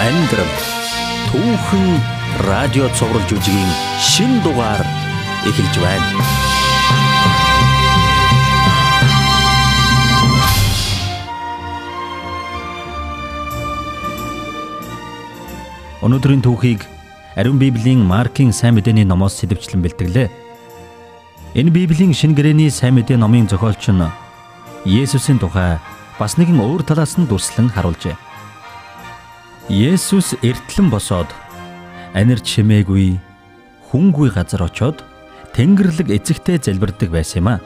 амьдрал түүхэн радио цовруулж үжигийн шин дугаар эхэлж байна. Өнөөдрийн түүхийг Ариун Библийн Маркийн сайн мэдээний номоос сэдвчлэн бэлтгэлээ. Энэ Библийн шин гэрэний сайн мэдээ номын зохиолч нь Есүсийн тухай бас нэгэн өөр талаас нь дүрслэн харуулжээ. Есүс эртлэн босоод анир чимээгүй хүнгүй газар очоод Тэнгэрлэг эзэгтэй залбирдаг байсан юм а.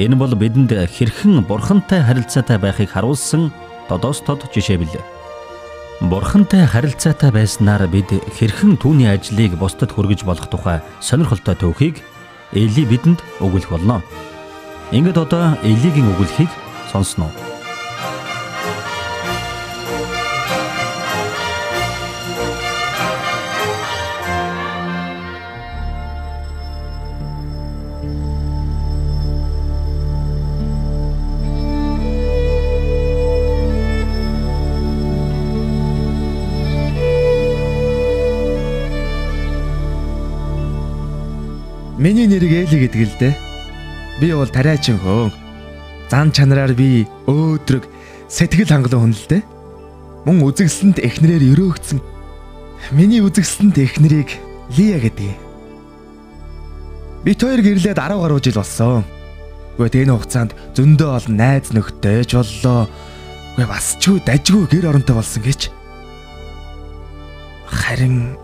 Энэ бол бидэнд хэрхэн бурхантай харилцаатай байхыг харуулсан тодоос тод жишээ билээ. Бурхантай харилцаатай байснаар бид хэрхэн түүний ажлыг бусдад хүргэж болох тухай сонирхолтой төвхийг Эли бидэнд өгүүлэх болно. Ингээд одоо Элигийн өгүүлэхийг сонсноо. Миний нэрийг Эли гэдэг л дээ. Би бол тариачин хөөн. Зан чанараар би өөдрөг сэтгэл хангалуун хүн л дээ. Мөн үзэгсэлэнд эхнэрээр өрөөгцөн. Миний үзэгсэлэнд эхнэрийг Лия гэдэг. Бид хоёр гэрлээд 10 гаруй жил болсон. Гэхдээ энэ хугацаанд зөндөө олон найз нөхдөж боллоо. Гэхдээ бас ч үу дажгүй гэр оронтой болсон гэж. Харин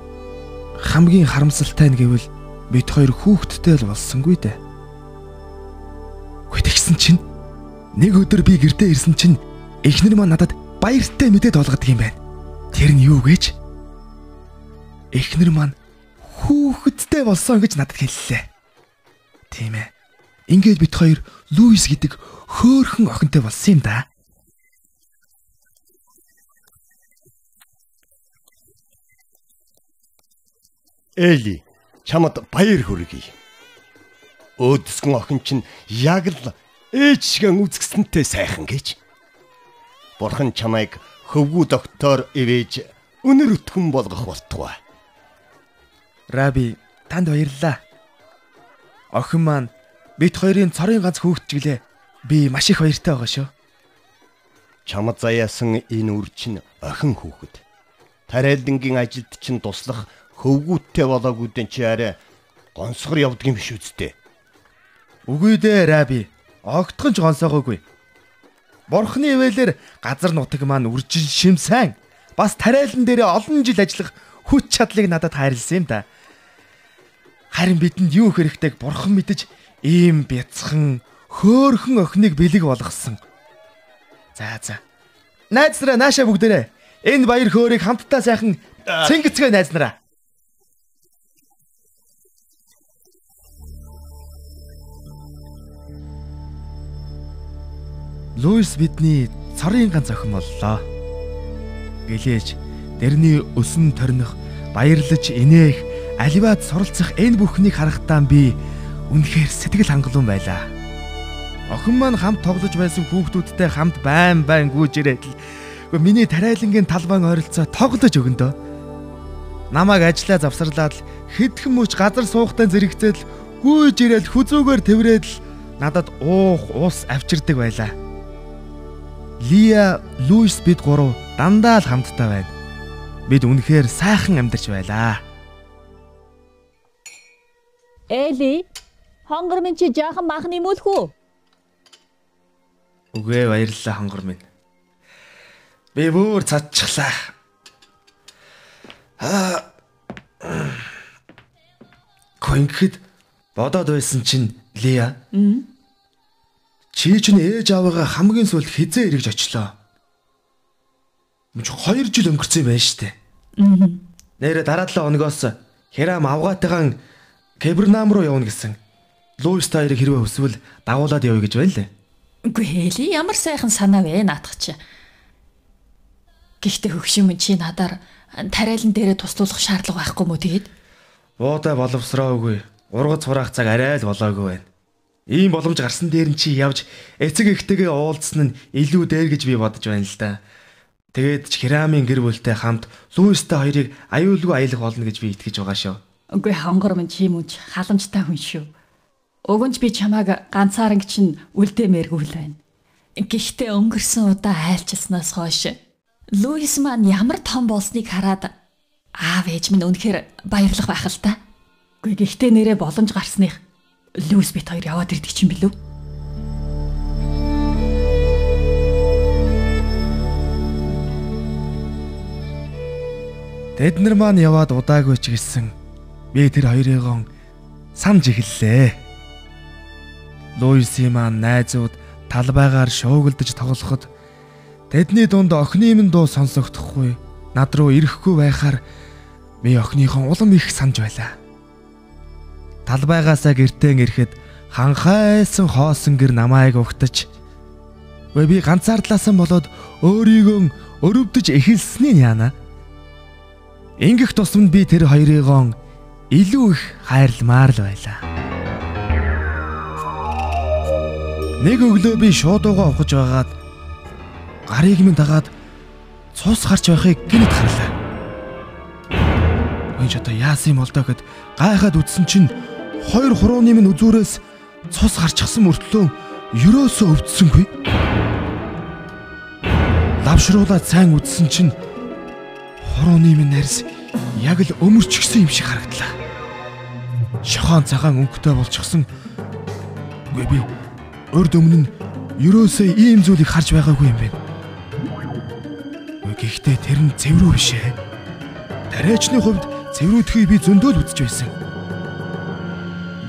хамгийн харамсалтай нь гэвэл бид хоёр хүүхэдтэй л болсонгүй дээ. Гэхдээ тэгсэн чинь нэг өдөр би гэртээ ирсэн чинь эхнэр маань надад баяртай мэдээд олгодог юм байна. Тэр нь юу гэж? Эхнэр маань хүүхэдтэй болсон гэж надад хэллээ. Тийм ээ. Ингээд бид хоёр Луис гэдэг хөөхөн охинтой болсон юм да. Эли чамд баяр хүргэе. Өөдсгөн охин чинь яг л ээжгэн үзгсэнтэй сайхан гэж. Бурхан чамайг хөвгүү доктор ивэж өнөр өтгөн болгох болтугай. Раби танд баярлалаа. Охин маань бид хоёрын цорын ганц хүүхдчгэлээ. Би маш их баяртай байгаа шүү. Чамд заяасан энэ үр чинь охин хүүхэд. Тариалангийн ажилд чинь туслах хөвгүүттэй болоогүйдэн чи арай гонсгор явдаг юм биш үсттэй. Үгүй дээ Раби. Огтхон ч гонсоогоогүй. Бурхны ивэлэр газар нутаг маань үржин шимсэн. Бас тариалан дээр олон жил ажиллах хүч чадлыг надад хайрлсан юм да. Харин бидэнд юу хэрэгтэйг бурхан мэдэж ийм бяцхан хөөхөн охиныг бэлэг болгосон. За за. Найзраа наашаа бүгдээрээ энэ баяр хөөргийг хамтдаа сайхан цэнгэцгээ найзнараа. Луис бидний цорын ганц охин боллоо. Гэлээж дэрний өсөн торних баярлаж инээх аливаад суралцах энэ бүхнийг харахтаа би үнэхээр сэтгэл хангалуун байлаа. Охин маань хамт тоглож байсан хүүхдүүдтэй хамт байн байн гүйж ирээд л миний тариалангийн талбайн ойролцоо тоглож өгөндөө. Намайг ажиллаа завсарлаад л хэдхэн мөч газар суухтаа зэрэгцээд л гүйж ирээл хүзүүгээр тэврээд л надад уух ус авчирдаг байлаа. Лия, Луис бид гурав дандаа л хамтдаа байна. Бид үнэхээр сайхан амьдарч байлаа. Эли, хонгор минь чи жаахан махан имүүлэх үү? Үгүй баярлалаа хонгор минь. Би бүр цадчихлаа. Аа. Конкид бодоод байсан чинь Лия. Аа Чи чинь ээж аваагаа хамгийн сүүлд хизээ эргэж очлоо. Мч 2 жил өнгөрцөн юм байна штэ. Аа. Нэрэ дараа 7 хоногоос Хэрам авгаатайгаан Кебернам руу явна гэсэн. Луис таарыг хэрвээ хүсвэл дагуулад явъя гэж байна лээ. Үгүй хээли ямар сайхан санаа вэ наадах чи. Гэхдээ хөгшин минь чи надаар тариалан дээрээ туслуулах шаардлага байхгүй мó тэгээд? Буудай боловсроогүй. Ургац хураах цаг арай л болоогүй байна. Ийм боломж гарсан дээр нь чи явж эцэг эхтэйгээ уулзсан нь илүү дээр гэж би бодож байна л да. Тэгээд ч Хирамын гэр бүлтэй хамт Луистэй хоёрыг аюулгүй аялах болно гэж би итгэж байгаа шүү. Үгүй хонгор минь чим үуч халамжтай хүн шүү. Өгөнж би чамааг ганцааран чинь үлдээмээргүй л байна. Гэхдээ өнгөрсөн удаа айлчилснаас хойш Луис маань ямар том болсныг хараад аав ээж минь үнэхээр баярлах байх л та. Үгүй гэхдээ нэрээ боломж гарсных Луис бит хоёр яваад ирдэг чинь билүү? Тэд нар маань яваад удаагүй ч гэсэн би тэр хоёрыгоо санаж эхэллээ. Луиси маань найзууд талбайгаар шуугилдаж тоглоход тэдний дунд охины минь дуу сонсогдохгүй над руу ирэхгүй байхаар би охиныхон улам их санаж байлаа. Талбайгаасаа гэртээ ирэхэд ханхайсан хоосон гэр намайг угтаж Вэ би ганцаардлаасан болоод өөрийгөө өрөвдөж эхэлсний яана. Ингэх тусамд би тэр хоёрыгоо илүү их хайрламаар л байлаа. Нэг өглөө би шууд угаа ухаж байгаад гарыг минь дагаад цус гарч байхыг гинт харлаа. Энд одоо яасан юм бол доо гэд гайхаад үтсэн чинь хоёр хурууны минь үзүүрээс цус гарчихсан мөртлөө ерөөсөө өвдсөнгүй. Лавшруулаад сайн үтсэн чинь Хорооны минь нарис яг л өмөрчихсөн юм шиг харагдлаа. Шохон цагаан өнгөтэй болчихсон. Үгүй би урд өмнө нь ерөөсөө ийм зүйлийг харж байгаагүй юм байна. Гэхдээ тэр нь цэврүү биш ээ. Тариачны хувьд цэврүүдхийг би зөндөө л үзэж байсан.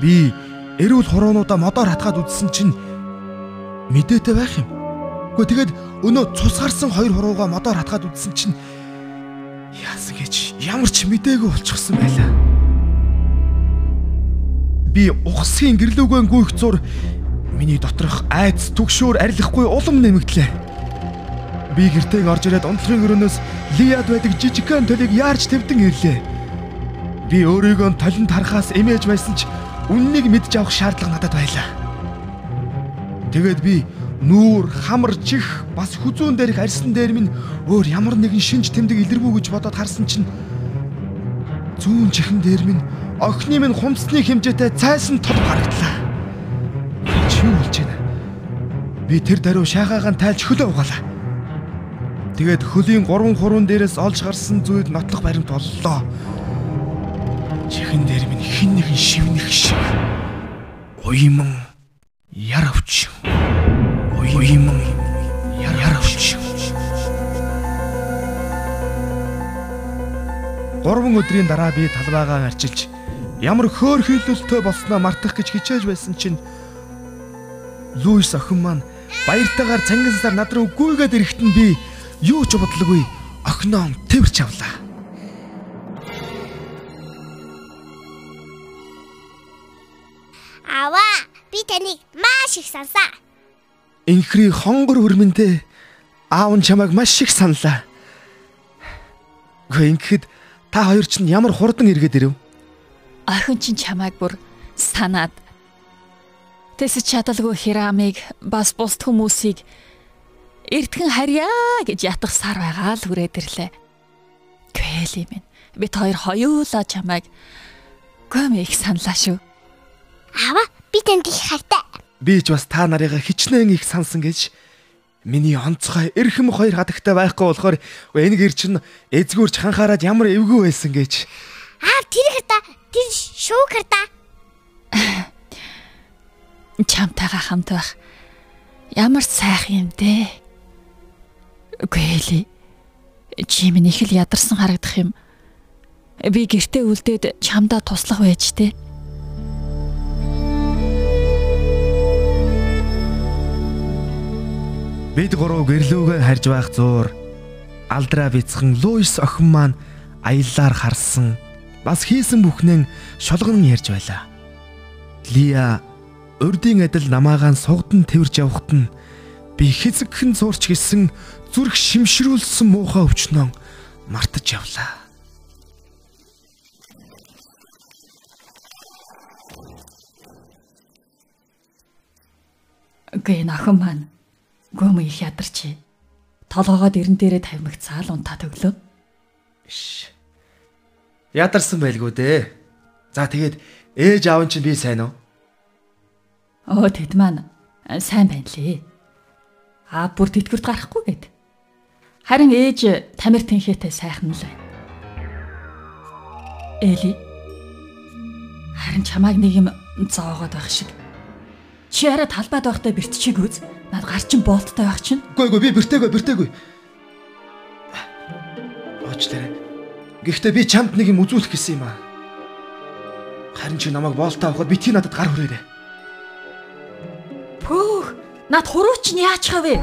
Би эрүүл хороонуудаа модоор хатгаад үзсэн чинь мэдээтэй байх юм. Гэхдээ тэгээд өнөө цус гарсан хоёр хурууга модоор хатгаад үзсэн чинь Яасан гэж ямар ч мдээгүй болчихсон байлаа. Би ухсхийн гэрлүүгэн гүйх зур миний доторх айц түгшөөр арилахгүй улам нэмэгдлээ. Би гэртээ орж ирээд унтлагын өрөөнөөс Лиад байдаг жижигхэн толийг яарч твдэн ирлээ. Би өөрийгөө толинд харахаас эмээж байсан ч үннийг мэдж авах шаардлага надад байлаа. Тэгээд би нүүр, хамар, чих бас хүзүүн дээрх арьсан дээр минь өөр ямар нэгэн шинж тэмдэг илэрвүү гэж бодоод харсан чинь зүүн чихэн дээр минь охины минь хумсны хэмжээтэй цайсан тод харагдлаа. Чи юу болж байна? Би тэр даруй шахаагаан тайлж хөлөө угаалаа. Тэгээд хөлийн 3 хуруун дээрээс олж гарсан зүйл нотлох баримт боллоо. Чихэн дээр минь хин нэгэн шивнэх шиг уйман яравч уйман яравч. Гурван өдрийн дараа би талбайгаа арчилж ямар хөөр хилэлтэй болсноо мартах гэж хичээж байсан чинь Луис охин маань баяртайгаар цангасаар над руу гүйгээд ирэхэд нь би юу ч бодлоогүй охиноо тэрч авлаа. Аваа, би таныг маш их сансаа. Инхри хонгор хөрмөнтэй аав нь чамайг маш их саналаа. Гэхдээ ингэхэд та хоёр чинь ямар хурдан эргээд ирэв? Охин чинь чамайг бүр санаад Тэс чадалгүй хирамыг бас бусд хүмүүсийг эртгэн харьяа гэж ятгахсаар байгаа л хүрээд ирлээ. Кэли минь бид хоёр хоёулаа чамайг гом их саналаа шүү. Аваа, би танд их хайртай. Би ч бас та нарыгаа хичнээн их сансан гэж миний онцгой эрхэм хоёр хадагтай байхгүй болохоор энэ гэр чинь эзгүүрч ханхаараад ямар эвгүй байсан гэж. Аа тэр хата тэр шүүх хата. Чамтайгаа хамт байх ямар сайхан юм дээ. Үгүй чи минь их л ядарсан харагдах юм. Би гэртээ үлдээд чамдаа туслах байж тээ. Бид гурав гэрлүүгээ харж байх зуур алдраа бяцхан Луис охин маань аяллаар харсан бас хийсэн бүхнээ шулган ярьж байлаа. Лия урдын адил намаагаан сугдан тэрж явхад нь би хэзэгхэн зурч гисэн зүрх шимшрүүлсэн муухай өвчнөө мартаж явлаа. Гэ нахан маань Гөм их ядарч. толгоогоо дэрэн дээрээ тавимагцаал унтаа төглөө. Ш. Ядарсан байлгүй дээ. За тэгээд ээж аав чинь би сайн уу? Оо тэд маань сайн байна лээ. Аа бүр тэтгэврт гарахгүй гээд. Харин ээж тамир тэнхээтэй сайхан л байна. Эли. Харин чамааг нэг юм зоогоод байх шиг. Чи арай талбайд байхдаа бэртчиг үз. Над гар чин болттой байх чинь. Үгүй үгүй би бэртээгүй бэртээгүй. Оочлаарай. Гэхдээ би чамд нэг юм үзүүлэх гэсэн юм аа. Харин чи намайг боолтоо авахд битгий надад гар хүрээрээ. Пөөх. Над хурууч нь яач хавэ?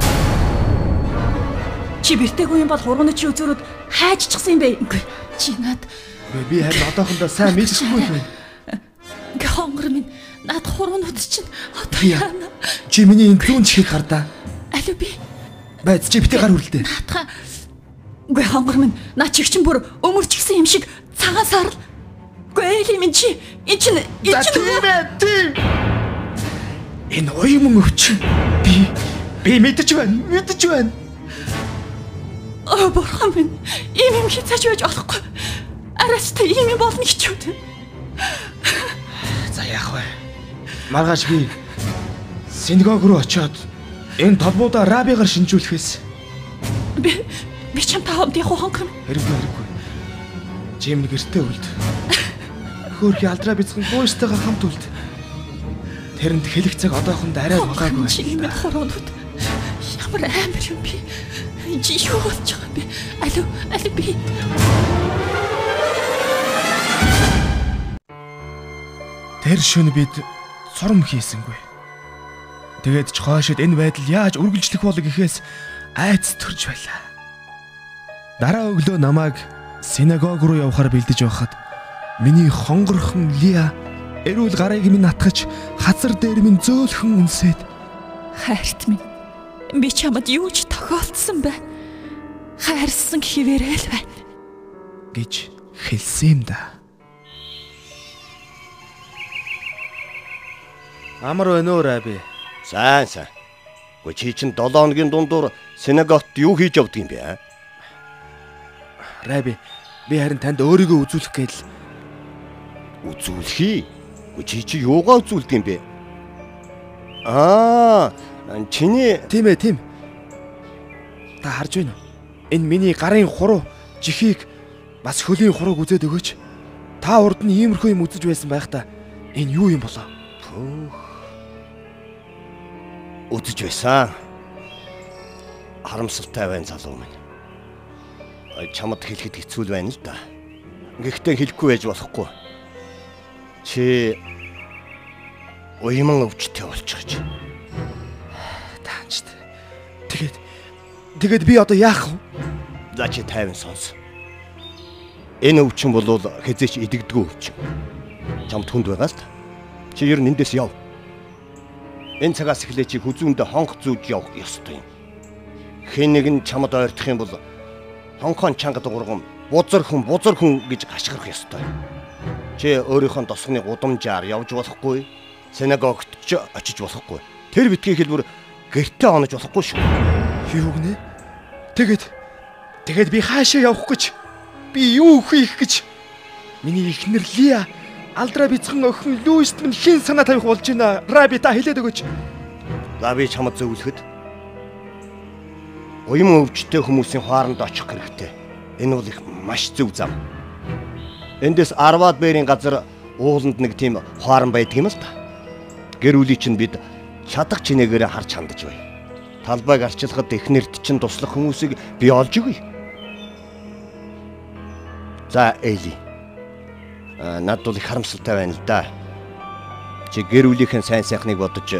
Чи бэртээгүй юм бол хурууны чи өзөрөд хайжчихсан юм бэ? Үгүй. Чи над би харин одоохондоо сайн мэдчихгүй л байна. ингээ хонгор минь над хуруунууд чинь одоо Яа. яана. Чи миний энэ зүүн чихийг хардаа. Алуу би Байц чи битгий гар хүрэлтэй. наатха. Үгүй хонгор минь наа чиг чин бүр өмөрчгсөн юм шиг цагаан сарл. Үгүй эли минь чи эн чин эн За чин тийм ээ тийм. Энэ оюун өвчин би би мэдэж байна. Мэдэж байна. Оо бурхан минь ийм юм хязгаарч байж болохгүй. Араас та ийм юм болно гэж юу вэ? За яах вэ? Маргааш би синагог руу очиод энэ толбуудаа рабигаар шинжүүлэхээс Би би чам та хамт явах хонгор минь. хэрэггүй хэрэггүй. Жим гэртээ үлд. Хөөрхи алдраа бицхэн гуйстайгаа хамт үлд. Тэрэнд хэлэх цаг одоохонд арай багаагүй Чи ийм байна. хуруунууд ямар амар юм би. Чи юу болж байгаа юм бэ? Алуу алуу би Тэр шөнө бид сурам хийсэнгүй. Тэгээд ч хойшод энэ байдал яаж үргэлжлэх бол гэхээс айц төрж байлаа. Дараа өглөө намайг синагог руу явахаар бэлдэж байхад миний хонгорхон Лиа эрүүл гарыг минь атгаж хазар дээр минь зөөлхөн үнсээд хайрт минь. Би чамд юу ч тохиолдсон бай. Хайрсан хിവэрэл байна. гэж хэлсэн юм да. Амар байна уу раби? Сайн сайн. Гэхдээ чи чинь 7 хоногийн дундуур синагогт юу хийж явдаг юм бэ? Раби би харин танд өөрийгөө үзүүлэх гээл Үзүүлэхий. Гэхдээ чи чи юугаа үзүүлдэг юм бэ? Аа, чиний Тийм ээ, тийм. Та харж байна уу? Энэ миний гарын хуруу жихийг бас хөлийн хуруг үзээд өгөөч. Та урд нь иймэрхүү юм үзэж байсан байх та. Энэ юу юм болоо? Үзэж байсан. Харамсалтай байна залуу минь. Чамд хэлэхэд хэцүү байна л да. Гэхдээ хэлэхгүй байж болохгүй. Чи уйман өвчтэй болчихж. Таанчт. Тэгээд тэгээд би одоо яах вэ? За чи тайван сонс. Энэ өвчин бол хязээч идэгдгүү өвчин. Чамд хүнд байгаа л та. Чи ер нь эндээс яв. Энэ цагаас эхлээ чи хүзүүндээ хонх зүүж явах ёстой юм. Хэн нэг нь чамд ойртох юм бол хонхон чанга дуургам бузар хүн бузар хүн гэж гашгирах ёстой. Чи өөрийнхөө тосгоны гудамжаар явж болохгүй. Синагогт ч очиж болохгүй. Тэр битгий хэлбэр гэртээ онож болохгүй шүү. Юу гинэ? Тэгээд тэгээд би хаашаа явах гэж би юу хийх гэж миний ихнэр Лиа алдраа бицхэн охин Луист минь хэн санаа тавих болж байна? Раби та хэлээд өгөөч. За би чамд зөвлөхөд уян өвчтэй хүмүүсийн хооронд очих хэрэгтэй. Энэ бол их маш зөв зам. Эндээс 10-аад бэрийн газар ууланд нэг тийм хоорон байдаг юм л та. Гэр бүлийн чинь бид шатах чинээгээр харж хандаж бай. Талбайг арчилахад эхнэрд чинь туслах хүмүүсийг би олж өгье. За Эли. А надад бол их харамсалтай байна л да. Чи гэр бүлийнхэн сайн сайхныг бодож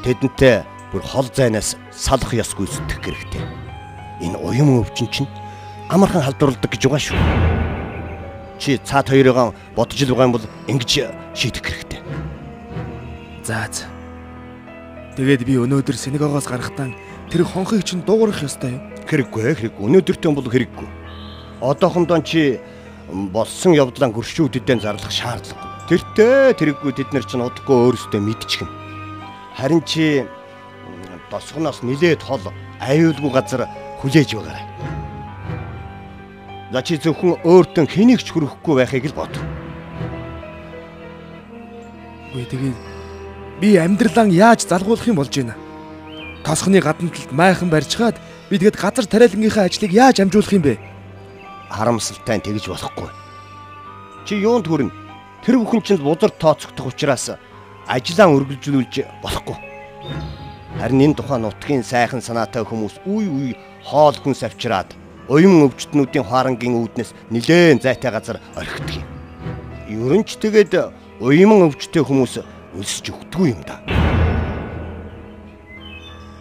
тэдэнтэй бүр хол зайнаас салах ёс гүйцэтгэх хэрэгтэй. Энэ уян өвчин чинь амархан халдварладаг гэж байгаа шүү. Чи цаад хоёроо бодож л байгаа юм бол ингэж шийдэх хэрэгтэй. За за. Тэгээд би өнөөдөр синагогоос гарахтаа тэр хонхыг чинь дуугарах ёстой юм. Хэрэггүй хэрэггүй. Өнөөдөртөө бол хэрэггүй. Одоохондоо чи болсон явдлаа гөршүүддээ зарлах шаардлагагүй. Тэртээ тэрэггүй тэд нар чинь удахгүй өөрсдөө мэдчихнэ. Харин чи тосгоноос нилээд хол аюулгүй газар хүлээж байгаарай. За чи зөвхөн өөртөө хэнийг ч хүрэхгүй байхыг л бод. Үгүй тэгээд би амьдралаа яаж залгуулах юм болж байна? Тосхны гадна талд майхан барьчгаад би тэгэд газар тариалангийнхаа ажлыг яаж амжуулах юм бэ? Харамсалтай нь тэгж болохгүй. Чи юунд хүрнэ? Тэр бүхэн чинь бузар тооцогдох учраас ажлаа үргэлжлүүлж болохгүй. Харин энэ тухайн нутгийн сайхан санаатай хүмүүс үе үе хоол хүнс авчираад уян өвчтнүүдийн харангийн үүднээс нилээн зайтай газар орхидог юм. Ерөн ч тэгээд уян өвчтэй хүмүүс өлсөж өгдөггүй юм да.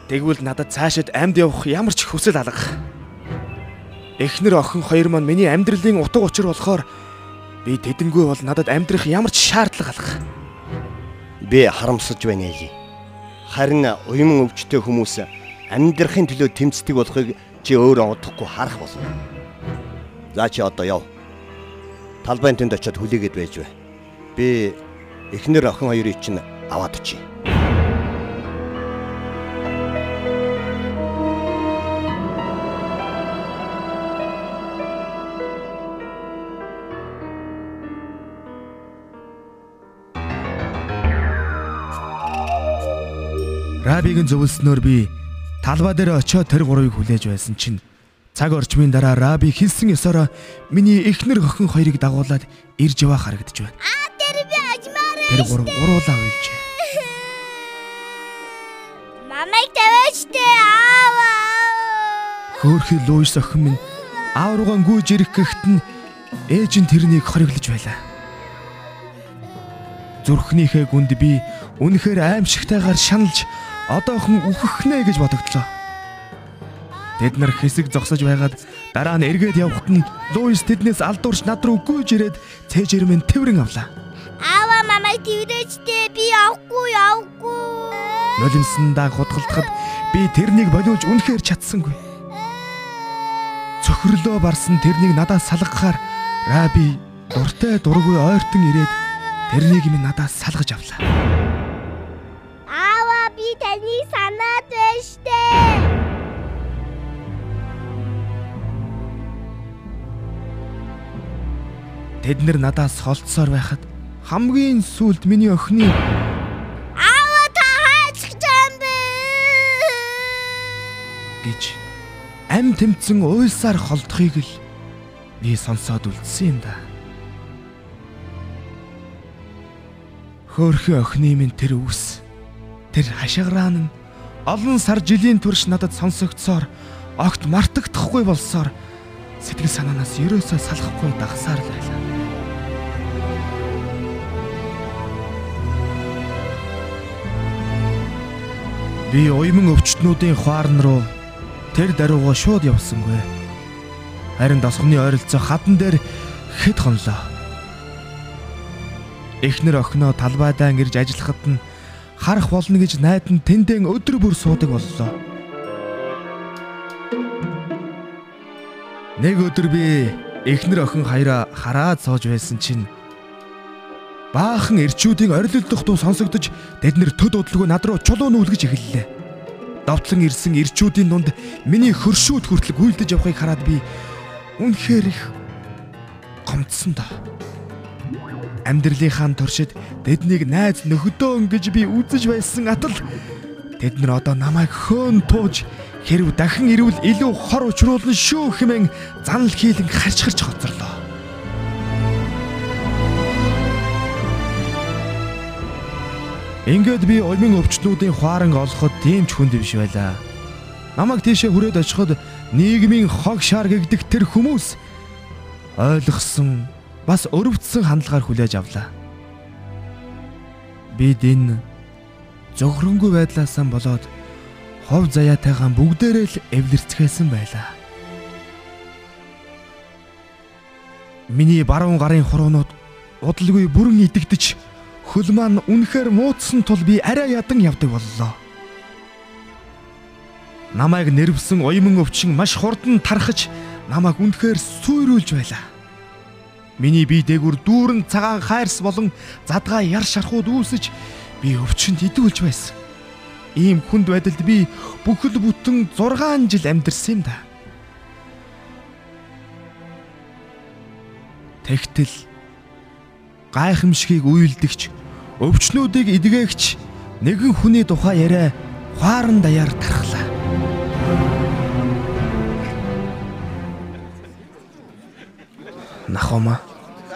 Тэгвэл надад цаашид амьд явах ямар ч хүсэл алга. Эхнэр охин хоёр маань миний амьдралын утга учир болохоор би тэдэнгүй бол надад амьдрах ямар ч шаардлага алга. Би харамсаж байна ээ. Харин уян өвчтэй хүмүүс амьдрахын төлөө тэмцдэг болохыг чи өөрөө удахгүй харах болно. За чи одоо яв. Талбайн тэнд очиод хүлээгээд байж бай. Би эхнэр охин хоёрыг чинь аваад очие. Рабигийн зөвлснөөр би талбай дээр очиод тэр гурвыг хүлээж байсан чинь цаг орчмын дараа Раби хэлсэн ёсоор миний эхнэр охин хоёрыг дагуулад ирж яваа харагдаж байна. Аа тэр би ажмаар. Тэр гурав уруулаа уйлжээ. Мамайг тавиачтэй аава. Хөөхий Луис охин минь аав руугаа гүйж ирэх гэхэд нь ээж нь тэрнийг хориглож байлаа. Зүрхнийхээ гүнд би үнэхээр аимшигтайгаар шаналж одоохон үхэх нэ гэж бодогдлоо. Тэд нар хэсэг зогсож байгаад дараа нь эргээд явхад нь Луис тэднээс алдуурч над руу гүйж ирээд цээжэр минь тэврэн авлаа. Аава мамайг тэрээчтэй би явахгүй явахгүй. Нулимсандаа хутгалдахад би тэрнийг болиулж үнэхээр чадсангүй. Цөхрлөө барсан тэрнийг надаас салгахаар Раби дуртай дургүй ойртон ирээд тэрнийг минь надаас салгаж авлаа. Таны санаад байна штэ. Тэд нэр надаас холдсоор байхад хамгийн сүүлд миний охины Аава та хайцах юм бэ? гэж ам тэмцэн уйлсаар холдохыг л би сонсоод үлдсэн юм да. Хөөрхөн охины минь тэр үс тэр хашгираан нь олон сар жилийн турш надад сонсогдсоор огт мартагдахгүй болсоор сэтгэл санаанаас ерөөсөө салахгүй дагсаар байлаа. Би уйман өвчтнүүдийн хуарн руу тэр дарууга шууд явсангүй. Харин досгоны ойролцоо хадан дээр хэд хонлоо. Эхнэр охиноо талбайдаа ирж ажиллахад нь харах болно гэж найдан тэндэн өдөр бүр суудаг боллоо. Нэг өдөр би эхнэр охин хоёроо хараад сууж байсан чинь баахан эрчүүдийн орилолдох дуу сонсогдож тэд нэр төд удалгүй над руу чулуу нүүлгэж эхэллээ. Довтлон ирсэн эрчүүдийн дунд миний хөршүүд хүртэл гүйлдэж явахыг хараад би үнэхээр их гомдсон доо. Амьдралынхаа туршид тэднийг найз нөхөдөө гэж би үзэж байсан атал тэд нар одоо намайг хөөн тууж хэрв дахин ирвэл илүү хор учруулна шүү хэмээн занал хийлэн харж хоцорлоо. Ингээд би улмын өвчтнүүдийн хуаранг олоход тийм ч хүнд биш байлаа. Намайг тийшээ хүрээд очиход нийгмийн хог шар гэгдэх тэр хүмүүс ойлгосон бас өрөвдсөн хандлагаар хүлээж авлаа. Бид энэ зөвхөрөнгөө байдлаасаа болоод хов заяатайгаан бүгдээрээ л эвлэрцгээсэн байлаа. Миний баруун гарын хуруунууд удалгүй бүрэн идэгдэж хөл маань үнэхээр муудсан тул би арай ядан явдаг боллоо. Намайг нэрвсэн уйман өвчин маш хурдан тархаж намайг үнэхээр сүйрүүлж байлаа. Миний бие дээгүр дүүрэн цагаан хайрс болон задгаа яр шархууд үүсэж би өвчнөд идүүлж байсан. Ийм хүнд байдалд би бүхэл бүтэн 6 жил амьдэрсэн юм да. Тэгтэл гайхамшигыг үйлдэгч өвчнүүдийг эдгээгч нэгэн хүний тухай яриа хуаран даяар тархлаа. Нахома.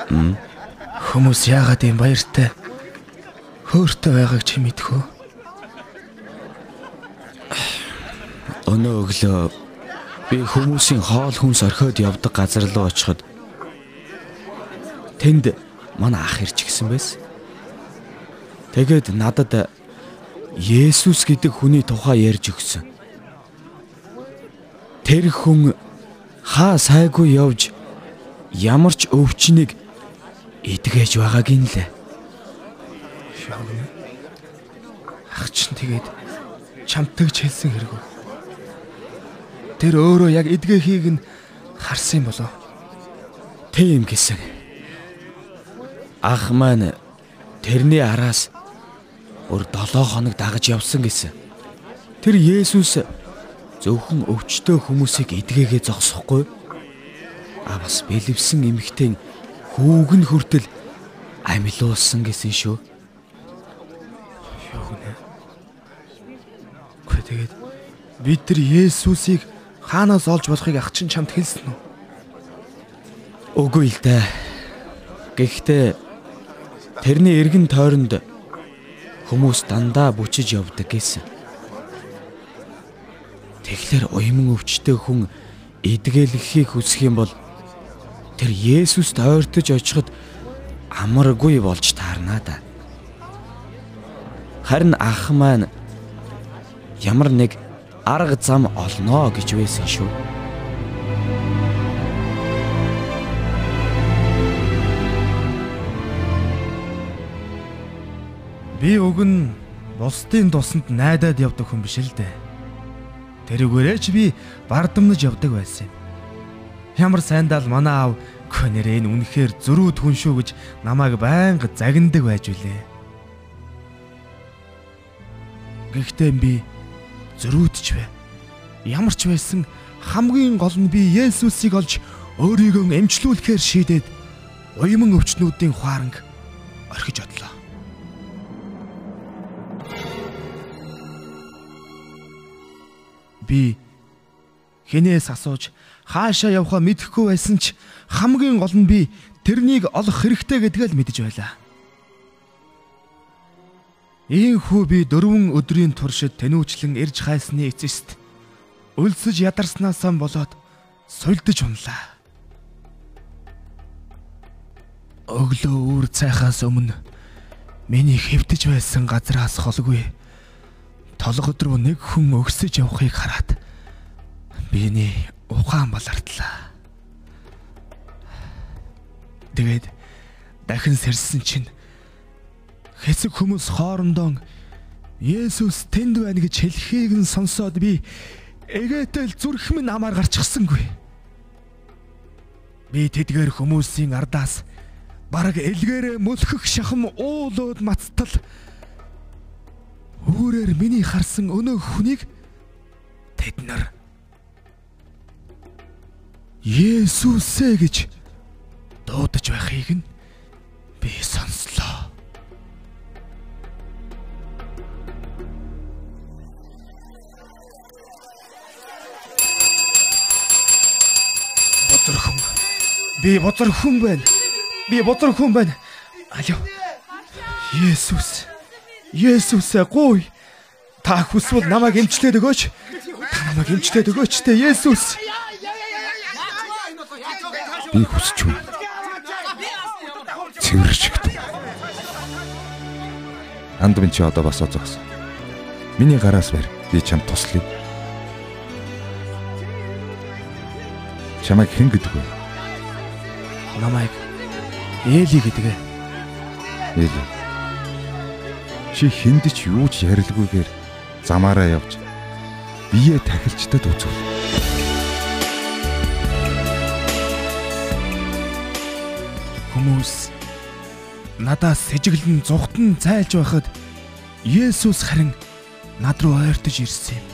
Хүмүүс яагаад ийм баяртай хөөртэй байгааг чи мэдэх үү? Өнөө өглөө би хүмүүсийн хоол хүнс орхиод явдаг газар руу очиход тэнд манай ах ирж гисэн байсан. Тэгээд надад Есүс гэдэг хүний тухай ярьж өгсөн. Тэр хүн хаа сайгүй явж ямар ч өвчнийг эдгэж байгааг юм лээ. Ах чинь тэгээд чамтагч хэлсэн хэрэг үү? Тэр өөрөө яг эдгэхийг нь харсан болов. Тийм гэсэн. Ах маань тэрний араас өөр 7 хоног дагаж явсан гэсэн. Тэр Есүс зөвхөн өвчтөө хүмүүсийг эдгээгээ зогсохгүй. А бас бэлэвсэн эмхтэн хүүг нь хүртэл амилуулсан гэсэн шүү. Юу гэнэ? Гэхдээ тэгээд бид тэр Есүсийг хаанаас олж болохыг ах чинь чамд хэлсэн үү? Үгүй л дээ. Гэхдээ тэрний эргэн тойронд хүмүүс дандаа бүчиж явдаг гэсэн. Тэгэхээр уйман өвчтэй хүн эдгэлэхийг хүсэх юм бол тэр Есүст ойртож очиход амаргүй болж таарнаа да. Харин ах маань ямар нэг арга зам олноо гэж байсан шүү. Би уг нь бусдын тусанд найдаад явдаг хүн биш л дээ. Тэрүүгээрээ ч би бардамнаж явдаг байсан юм. Ямар сайндаа л манай аав Көнөр энэ үнэхээр зөрүүд хүн шүү гэж намайг байнга загнадаг байж үлээ. Гэхдээ би зөрүүдч вэ. Ямар ч байсан хамгийн гол нь би Есүсийг олж өөрийгөө эмчлүүлэхээр шийдээд уйман өвчнүүдийн хуаранг орхиж одлоо. Би хинээс асууж хаашаа явхаа мэдэхгүй байсан ч хамгийн гол нь би тэрнийг олох хэрэгтэй гэдгээ л мэдэж байлаа. Ийхүү би дөрвөн өдрийн туршид тэнүүчлэн ирж хайсны эцэст өлсөж ядарснаасаа болоод сулдж унлаа. Өглөө үүр цайхаас өмнө миний хэвтэж байсан газраас холгүй толгод руу нэг хүн өгсөж явахыг хараад биений ухаан балартлаа. Тэгээд дахин сэрсэн чинь хэсэг хүмүүс хоорондоо Есүс тэнд байна гэж хэлхийг нь сонсоод би эгээтэл зүрх минь амаар гарчихсангүй. Би тэдгээр хүмүүсийн ардаас бараг элгээрээ мөлхөх шахам уулууд мацтал өөрөөр миний харсан өнөө хүнийг тэд нар Есүсээ гэж дуудаж байхыг нь би сонслоо. Бозор хүн. Би бозор хүн байна. Би бозор хүн байна. Алё. Есүс. Есүсээ гуй. Та хүсвэл намайг эмчлээд өгөөч. Та намайг эмчлээд өгөөч те Есүс. Би хүсч байна. Цэвэрчгдэн. Анд минь чи одоо бас оцогсон. Миний гараас барь. Би чамд туслая. Чамайг хэн гэдэг вэ? Намайг Эли гэдэг ээ. Эли. Чи хүнд ч юу ч ярилгүйгээр замаараа явж бие тахилчдад үзвэл. Хүмүүс надаас сэжиглэн зүгтэн зайлж байхад Есүс харин над руу ойртож ирсэн юм.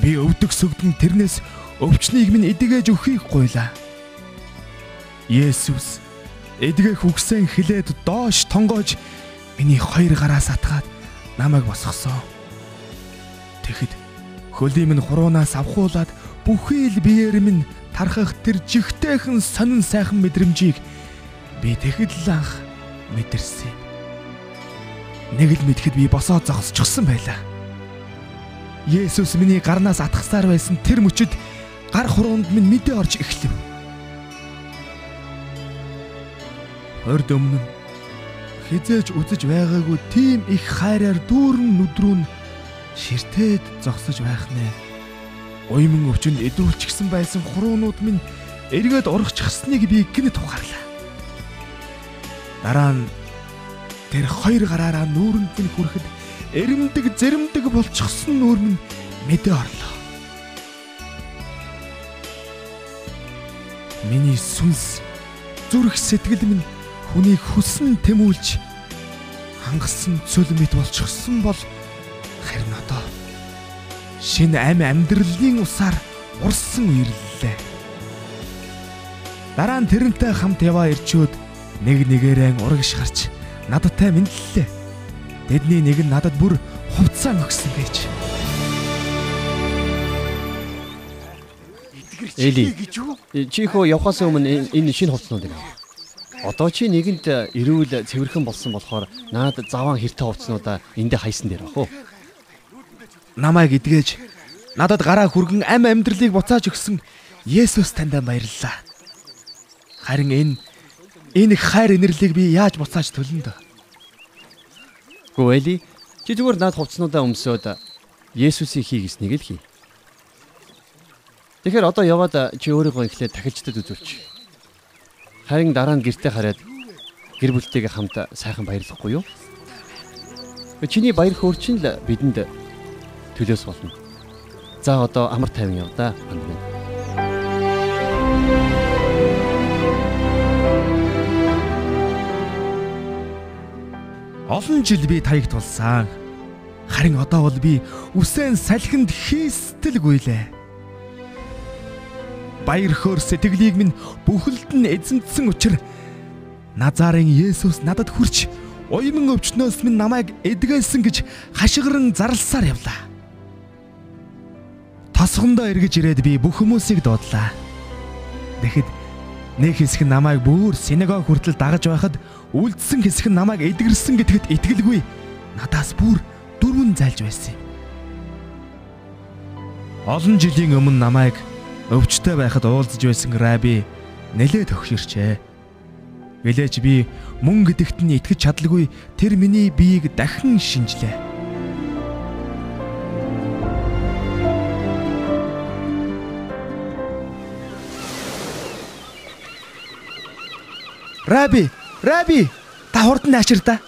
Би өвдөг сүгдэн тэрнээс өвчнийг минь эдгэж өхийг гуйлаа. Есүс эдгэх үгсэн хилээд доош тонгоож миний хоёр гараас атгаад намайг босгосон. Тэгэхэд хөлийг минь хуруунаас авахуулаад бүхий л биеэр минь тархах тэр жигтэйхэн сонин сайхан мэдрэмжийг би тэгэхэд л анх мэдэрсэн. Нэг л мэдхэд би босоо зогсчихсан байлаа. Есүс миний гарнаас атгасаар байсан тэр мөчөд гар хуруунд минь мэдээ орж эхлэв. Хорд өмнө хизээж үзэж байгаагүй тийм их хайраар дүүрэн нүдрүүн ширтээд зогсож байх нэ. Уйман өвчөнд эдүүлчихсэн байсан хуруунууд минь эргээд урагчхсныг би гинэт ухаарлаа. Дараа нь тэр хоёр гараараа нүүрэнд минь хүрэхэд эрэмдэг зэрэмдэг болчихсон нүүр минь мэдээ орлоо. Миний сүнс зүрх сэтгэл минь хүнийг хүсн тэмүүлж хангасан цөл мэд болчихсон бол харин одоо шинэ ам амьдралын усаар урсан ирлээ. Дараа нь тэрнтэй хамт яваа ирчүүд нэг нэгээрээ урагш гарч надтай мэдлэлээ. Тэдний нэг нь надад бүр хувцас өгсөн байж. Эли чи хөө явхаас өмнө энэ шинэ хувцснуудыг ав. Одоо чи нэгэнд ирүүл цэвэрхэн болсон болохоор надад заван хэртэй хувцснуудаа эндээ хайсан дээр бах уу? Намайг эдгэж надад гараа хүргэн ам амьдралыг буцааж өгсөн Есүс танд баярлалаа. Харин энэ энэ их хайр инэрлийг би яаж буцааж төлнө дөө? Гү Эли чи зүгээр над хувцснуудаа өмсөөд Есүсийн хийгээснийг л хий. Тэгэхээр одоо яваад чи өөрийгөө ихлээр тахилчдад үзүүлч. Харин дараа нь гэртээ хараад гэр бүлтэйгээ хамт сайхан баярлахгүй юу? Чиний баяр хөөрчин л бидэнд төлөөс болно. За одоо амар тайван яв да. Андмын. Олон жил би таяг тулсан. Харин одоо бол би үсээн салхинд хийстэлгүйлээ. Баяр хөөр сэтгэлийг минь бүхэлд нь эзэмдсэн учраас Назарын Есүс надад хүрч уйман өвчнөөс минь намайг эдгээсэн гэж хашгиран зарлсаар явлаа. Тосгондоо эргэж ирээд би бүх хүмүүсийг дуудлаа. Тэгэхэд нэг хэсэг намайг бүр синагог хүртэл дагаж байхад үлдсэн хэсэг нь намайг эдгэрсэн гэдэгт итгэлгүй надаас бүр дөрвөн зайлж байсан юм. Олон жилийн өмнө намайг өвчтөй байхад уулзж байсан раби нэлээд төгшөрчээ. Гэлээч би мөн гэдэгт нь итгэж чадалгүй тэр миний биеийг дахин шинжлээ. Раби Раби та хурдан наачир да.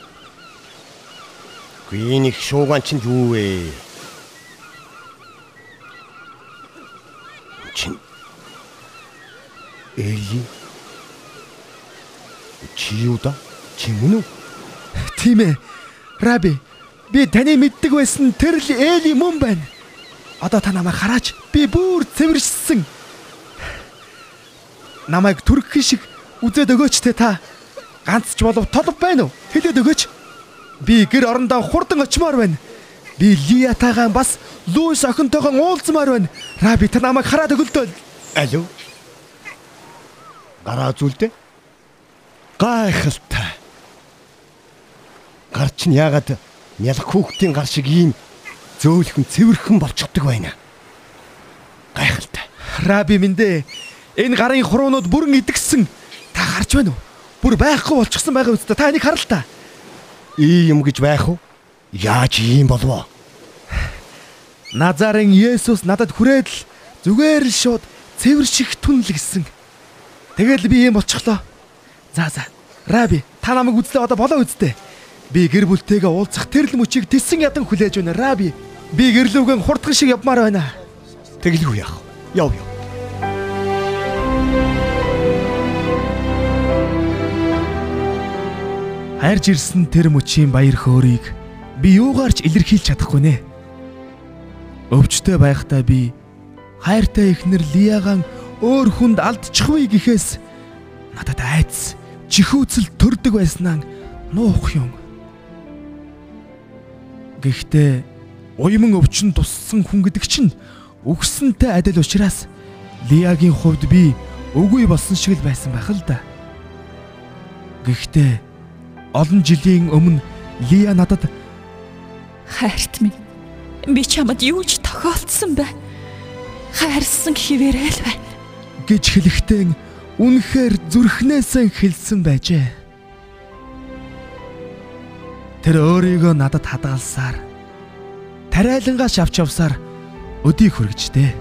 Энэ их шуугаан чинь юу вэ? Чин Эли Чи юу да? Чи мөн үү? Тийм ээ. Раби би таны мэддэг байсан тэр л Эли мөн байна. Одоо та намайг хараач. Би бүр цэвэршсэн. Намайг түрхэх шиг үзээд өгөөч те та ганц ч болов толб байна уу? Хэлээд өгөөч. Би гэр орондоо хурдан очимоор байна. Би Лиятагаан бас Луис охинтойгоо уулзмаар байна. Раби та намайг хараад өгөлдөө. Алуу. Гараа зүйлдэ. Гайхалтай. Гар чинь яагаад нялх хүүхдийн гар шиг ийм зөөлхөн цэвэрхэн болчихдог байна. Гайхалтай. Раби минь дээ. Энэ гарын хуруунууд бүрэн идэгсэн. Та харж байна уу? Бүр байхгүй болчихсон байгаа үстэ. Та энийг хар л та. Ийм юм гэж байх уу? Яаж ийм болов? Назарын Есүс надад хүрээд л зүгээр л шууд цэвэр шиг түнл гисэн. Тэгэл би ийм болчихлоо. За за. Раби, та намайг үзлээ одоо болоо үстэ. Би гэр бүлтэйгээ уулзах тэр л мөчийг тэсэн ядан хүлээж байна. Раби, би гэрлүүгэн хурдхан шиг явмаар байна. Тэгэлгүй яах. Яв яв. Хайрж ирсэн тэр мөчийн баяр хөөргийг би юугаарч илэрхийлж чадахгүй нэ. Өвчтэй байхдаа би хайртай ихнэр Лиагаан өөр хүнд алдчихвээ гэхээс надад айц чихүүцэл төрдөг байснаа нуух юм. Гэхдээ уйман өвчин туссан хүн гэдэг чинь өгсөнтэй адил учраас Лиагийн хувьд би үгүй болсон шиг л байсан байх л да. Гэхдээ олон жилийн өмнө Лиа надад Хайрт минь би чамд юу ч тохиолдсон бай. Хайрсан хിവэрэл байна. гэж хэлэхдээ үнэхээр зүрхнээсээ хэлсэн байжээ. Тэр өөрийгөө надад хадгалсаар тариалангаа шавч явсаар өдийг хүргэжтэй.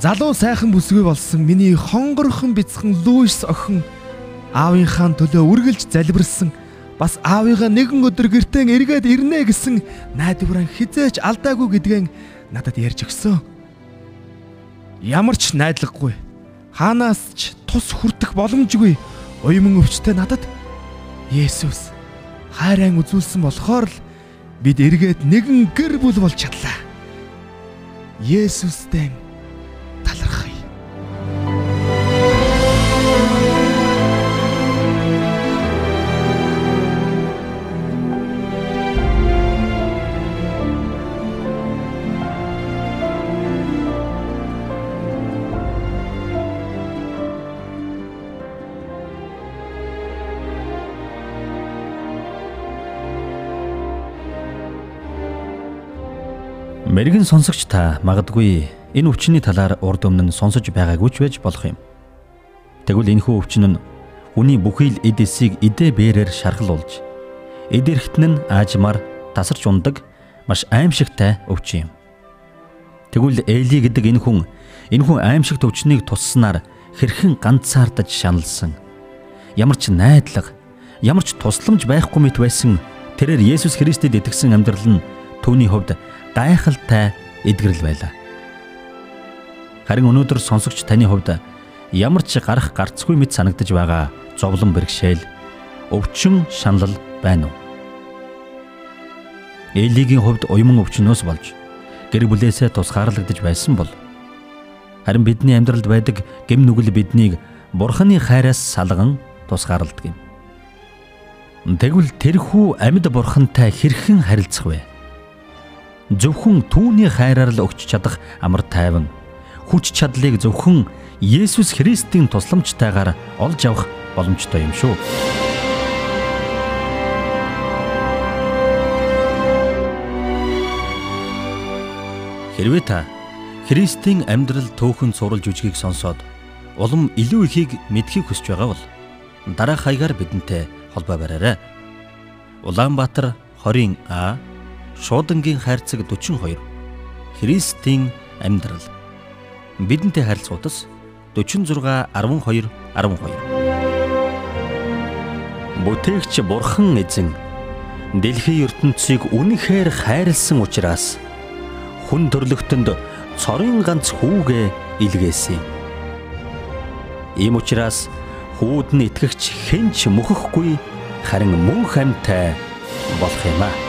Залуу сайхан бүсгүй болсон миний хонгорхон бяцхан Луис охин аавынхаа төлөө үргэлж залбирсан бас аавыгаа нэгэн өдөр гэртээ эргээд ирнэ гэсэн найдвараа хизээч алдаагүй гэдгэн надад ярьж өгсөн. Ямар ч найдлаггүй хаанаас ч тус хүртэх боломжгүй уйман өвчтэй надад Есүс хайраа үзүүлсэн болохоор л бид эргээд нэгэн гэр бүл болж чадлаа. Есүстэй Мэргэн сонсогч та магадгүй энэ өвчний талаар урд өмнө сонсож байгаагүй ч байж болох юм. Тэгвэл энэхүү өвчин нь хүний бүхий л эд эсийг эдээ бээрээр шархалуулж эд эрхтэн нь аажмаар тасарч ундаг маш аимшигтай өвчин юм. Тэгвэл Эли гэдэг энэ хүн энэхүү аимшигт өвчнийг тусснаар хэрхэн ганцаардаж шаналсан. Ямар ч найдлага, ямар ч тусламж байхгүй мэт байсан тэрээр Есүс Христэд итгэсэн амьдрал нь түүний хувьд гайхалтай эдгэрэл байлаа. Харин өнөөдөр сонсогч таны хувьд ямар ч гарах гарцгүй мэт санагдаж байгаа зовлон бэрхшээл, өвчин шаналл байна уу? Элигийн хувьд уйман өвчнөөс болж гэр бүлээсээ тусгаарлагдж байсан бол харин бидний амьдралд байдаг гэм нүгэл биднийг бурханы хайраас салган тусгаарладаг юм. Тэгвэл тэрхүү амьд бурхантай хэрхэн харилцах вэ? Зөвхөн түүний хайраар л өгч чадах амар тайван хүч чадлыг зөвхөн Есүс Христийн тусламжтайгаар олж авах боломжтой юм шүү. Хэрвээ та Христийн амьдрал төөхөн суралж үжгийг сонсоод улам илүү ихийг мэдхийг хүсэж байгаа бол дараах хаягаар бидэнтэй холбоо бараарай. Улаанбаатар 20 А Шуудангийн хайрцаг 42 Христийн амьдрал бидэнтэй харилцагуудас 46 12 12 Бүтээгч бурхан эзэн дэлхийн ертөнцийг үнэхээр хайрлсан учраас хүн төрлөختөнд цорын ганц хүүгээ илгээсэн. Ийм учраас хүүд нь итгэгч хэн ч мөхөхгүй харин мөнх амьтай болох юм аа.